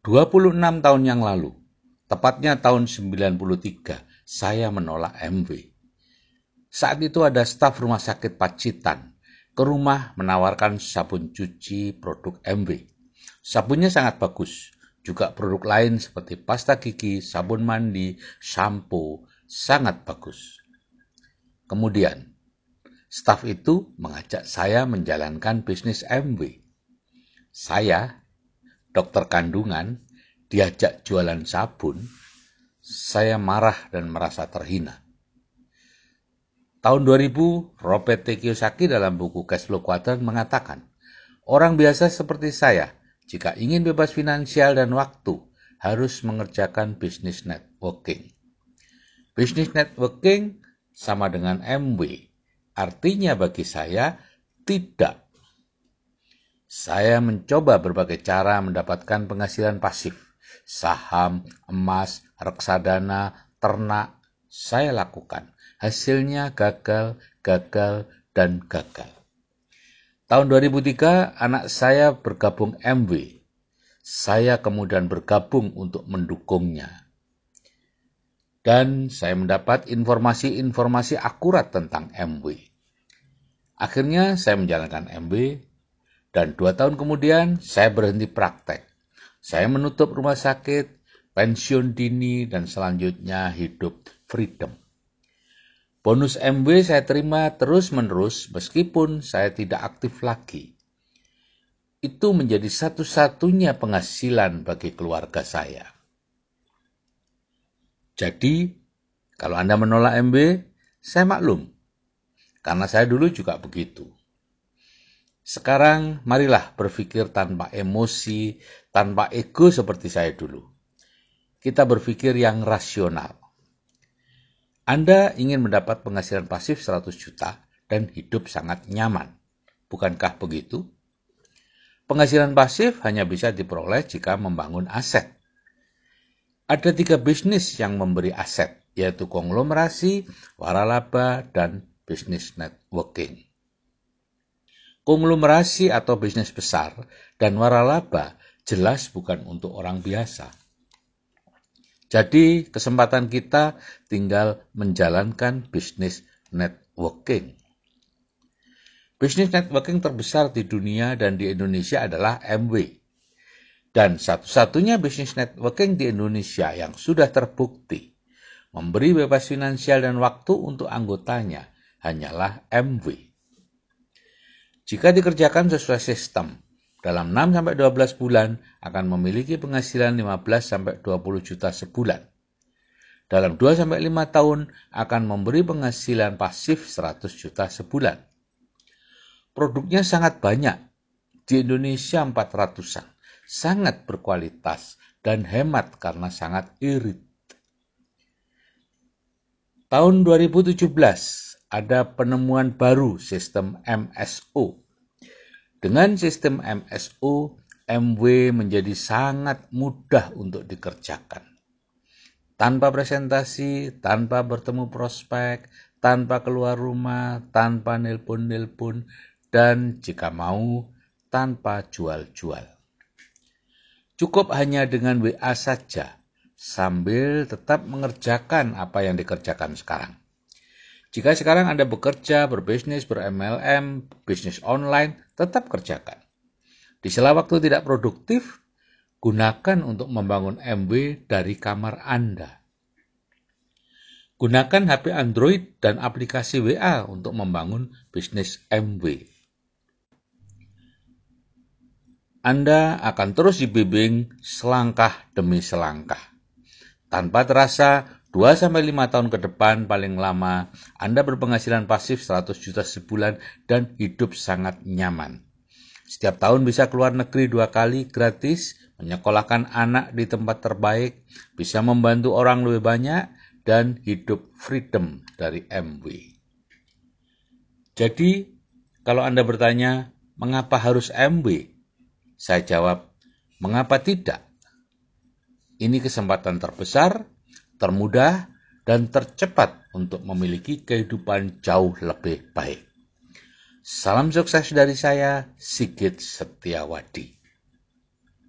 26 tahun yang lalu, tepatnya tahun 93, saya menolak MW. Saat itu ada staf rumah sakit Pacitan ke rumah menawarkan sabun cuci produk MW. Sabunnya sangat bagus, juga produk lain seperti pasta gigi, sabun mandi, shampoo, sangat bagus. Kemudian, staf itu mengajak saya menjalankan bisnis MW. Saya dokter kandungan diajak jualan sabun, saya marah dan merasa terhina. Tahun 2000, Robert T. Kiyosaki dalam buku Cash Quadrant mengatakan, orang biasa seperti saya, jika ingin bebas finansial dan waktu, harus mengerjakan bisnis networking. Bisnis networking sama dengan MW, artinya bagi saya tidak saya mencoba berbagai cara mendapatkan penghasilan pasif. Saham, emas, reksadana, ternak, saya lakukan. Hasilnya gagal, gagal, dan gagal. Tahun 2003, anak saya bergabung MW. Saya kemudian bergabung untuk mendukungnya. Dan saya mendapat informasi-informasi akurat tentang MW. Akhirnya saya menjalankan MW dan dua tahun kemudian saya berhenti praktek. Saya menutup rumah sakit, pensiun dini, dan selanjutnya hidup freedom. Bonus MW saya terima terus-menerus meskipun saya tidak aktif lagi. Itu menjadi satu-satunya penghasilan bagi keluarga saya. Jadi, kalau Anda menolak MW, saya maklum. Karena saya dulu juga begitu. Sekarang marilah berpikir tanpa emosi, tanpa ego seperti saya dulu. Kita berpikir yang rasional. Anda ingin mendapat penghasilan pasif 100 juta dan hidup sangat nyaman. Bukankah begitu? Penghasilan pasif hanya bisa diperoleh jika membangun aset. Ada tiga bisnis yang memberi aset, yaitu konglomerasi, waralaba, dan bisnis networking konglomerasi atau bisnis besar, dan waralaba jelas bukan untuk orang biasa. Jadi, kesempatan kita tinggal menjalankan bisnis networking. Bisnis networking terbesar di dunia dan di Indonesia adalah MW. Dan satu-satunya bisnis networking di Indonesia yang sudah terbukti memberi bebas finansial dan waktu untuk anggotanya hanyalah MW. Jika dikerjakan sesuai sistem, dalam 6-12 bulan akan memiliki penghasilan 15-20 juta sebulan. Dalam 2-5 tahun akan memberi penghasilan pasif 100 juta sebulan. Produknya sangat banyak, di Indonesia 400-an, sangat berkualitas dan hemat karena sangat irit. Tahun 2017, ada penemuan baru sistem MSO. Dengan sistem MSO, MW menjadi sangat mudah untuk dikerjakan. Tanpa presentasi, tanpa bertemu prospek, tanpa keluar rumah, tanpa nelpon-nelpon, dan jika mau, tanpa jual-jual. Cukup hanya dengan WA saja, sambil tetap mengerjakan apa yang dikerjakan sekarang. Jika sekarang Anda bekerja, berbisnis, ber-MLM, bisnis online, tetap kerjakan. Di sela waktu tidak produktif, gunakan untuk membangun MW dari kamar Anda. Gunakan HP Android dan aplikasi WA untuk membangun bisnis MW. Anda akan terus dibimbing selangkah demi selangkah. Tanpa terasa, 2-5 tahun ke depan paling lama, Anda berpenghasilan pasif 100 juta sebulan dan hidup sangat nyaman. Setiap tahun bisa keluar negeri dua kali gratis, menyekolahkan anak di tempat terbaik, bisa membantu orang lebih banyak, dan hidup freedom dari MW. Jadi, kalau Anda bertanya, mengapa harus MW? Saya jawab, mengapa tidak? Ini kesempatan terbesar termudah, dan tercepat untuk memiliki kehidupan jauh lebih baik. Salam sukses dari saya, Sigit Setiawadi.